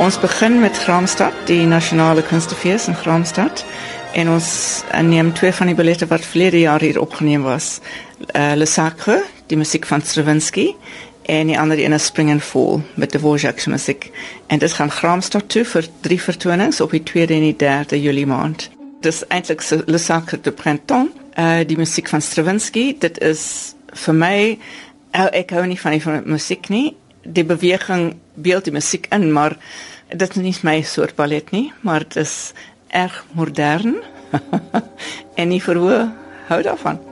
Ons begin met Graamsstad, die nasionale kunstefees in Graamsstad. En ons uh, neem twee van die ballette wat verlede jaar hier opgeneem was. Uh, Le Sacre, die musiek van Stravinsky en die ander een is Spring and Fall met de Dvorak se musiek. En dit gaan Graamsstad toe vir drie vertonings op die 2de en die 3de Julie maand. Dis eintlik Le Sacre de Printemps, uh, die musiek van Stravinsky. Dit is vir my ek hou nie van die musiek nie. Die beweging beeld die musiek in, maar dit is nie my soort ballet nie, maar dit is erg modern. en nie verhoor hou daarvan.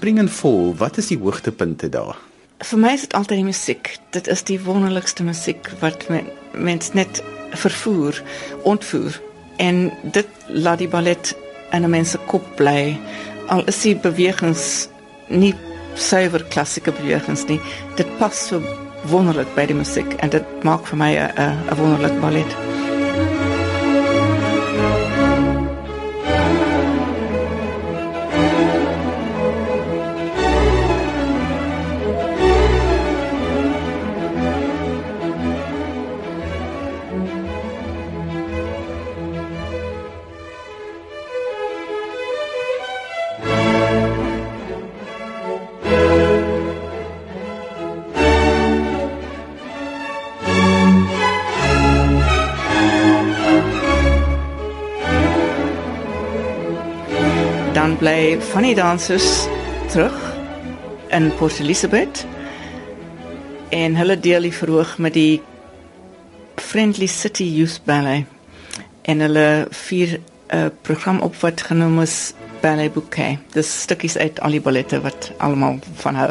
Spring and Fall, wat is die hoogtepunte daar? Vir my is dit altyd die musiek. Dit is die wonderlikste musiek wat men, mens net vervoer, ontvoer. En dit laat die ballet in 'n mens se kop bly. Al is die bewegings nie suiwer klassieke bewegings nie. Dit pas so wonderlik by die musiek en dit maak vir my 'n 'n wonderlike ballet. Dan bly van die dansers terug in Port Elizabeth en hulle deel die verhoog met die Friendly City Youth Ballet en hulle vier 'n uh, program op wat genoem is Ballet Bouquet. Dis stukkies uit al die ballette wat almal van hou.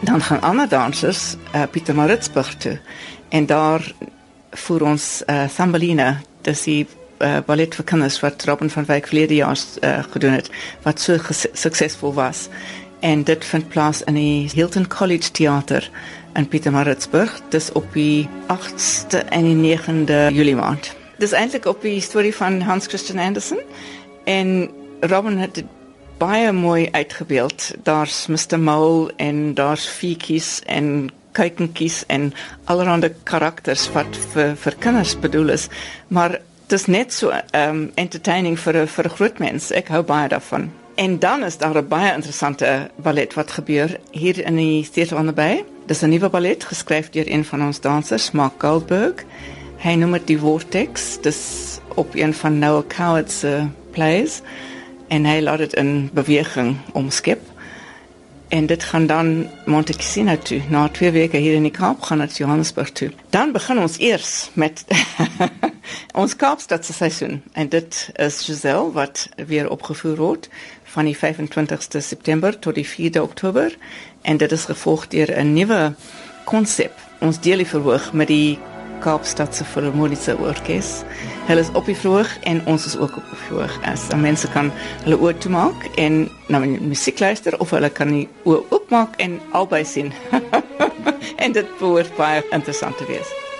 Dan gaan ander dansers uh, Pieter Maritzburg toe en daar voer ons uh, Thumbelina, dis die uh, ballet vir kinders wat Robin van Wyk verlede jaar uh, gedoen het wat so suksesvol was en dit vind plaas in die Hilton College Theater in Pietermaritzburg dis op die 8ste en die 9de Julie maand dis eintlik op die storie van Hans Christian Andersen en Robin het dit baie mooi uitgebeeld daar's Mr Mole en daar's Fietjies en kuikentjies en allerlei karakters wat vir vir kinders bedoel is maar dis net so um entertaining vir 'n vir 'n groot mens. Ek hou baie daarvan. En dan is daar 'n baie interessante ballet wat gebeur hier in die Theater on the Bay. Dis 'n nuwe ballet geskryf deur een van ons dansers, Mark Goldberg. Hy noem dit Vortex. Dis op een van Noah Coward se plays en hy laat dit in beweging omskep en dit gaan dan Monte Cassino toe. Na twee weke hier in die Kaap gaan dit Johannesburg toe. Dan begin ons eers met ons Kaapstadse seisoen en dit is Giselle wat weer opgevoer word van die 25ste September tot die 4de Oktober en dit is gevolg deur 'n nuwe konsep. Ons deel die verhoog met die Kaapstadse Filharmoniese Orkees. Hulle is op die verhoog en ons is ook op die verhoog. As mense kan hulle oë toemaak en na nou, musiek luister of hulle kan die oë oopmaak en albei sien. en dit behoort baie interessant te wees.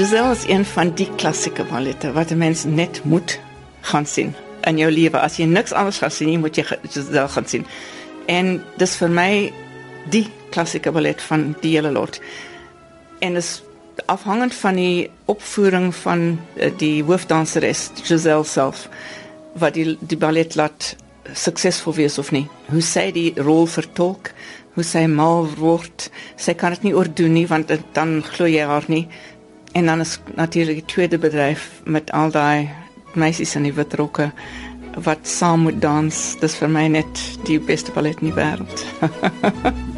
Giselle is een van die klassieke ballette wat 'n mens net moet gaan sien in jou lewe. As jy niks anders gaan sien nie, moet jy Giselle gaan sien. En dis vir my die klassieke ballet van die hele lot. En is afhangend van die opvoering van eh, die hoofdanseres Giselle self wat die die ballet laat suksesvol wees of nie. Hoe sy die rol vertolk, hoe sy mal word. Sy kan dit nie oordoen nie want dan glo jy haar nie. En dan is natuurlik die tweede bedryf met al daai meisies in die wit rokke wat saam moet dans. Dis vir my net die beste ballet in die wêreld.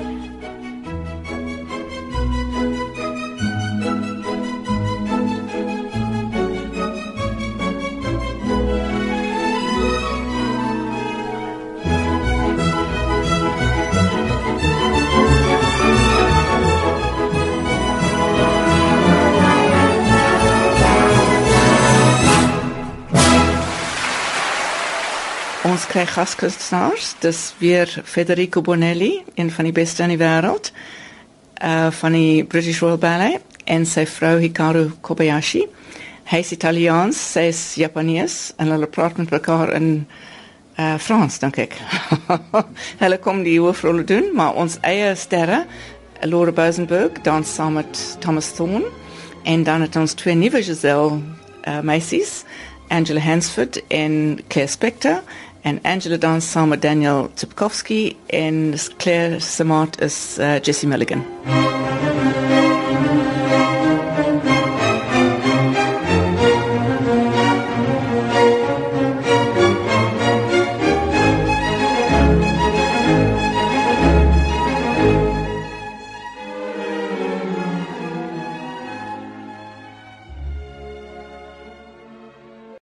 Ons kry gaskunstenaars. Dis weer Federico Bonelli, een van die beste in die wêreld. Uh van die British Royal Ballet en sy vrou Hikaru Kobayashi. Hy's Italiaans, sy's Japanees en hulle praat met mekaar in uh Frans, dink ek. hulle kom die hoofrolle doen, maar ons eie sterre, Laura Bosenberg, dans saam met Thomas Thorne en dan het ons twee nuwe Giselle uh, meisies, Angela Hansford en Claire Spector en Angela dans saam met Daniel Tsipkowski en Claire Samart is uh, Jessie Milligan.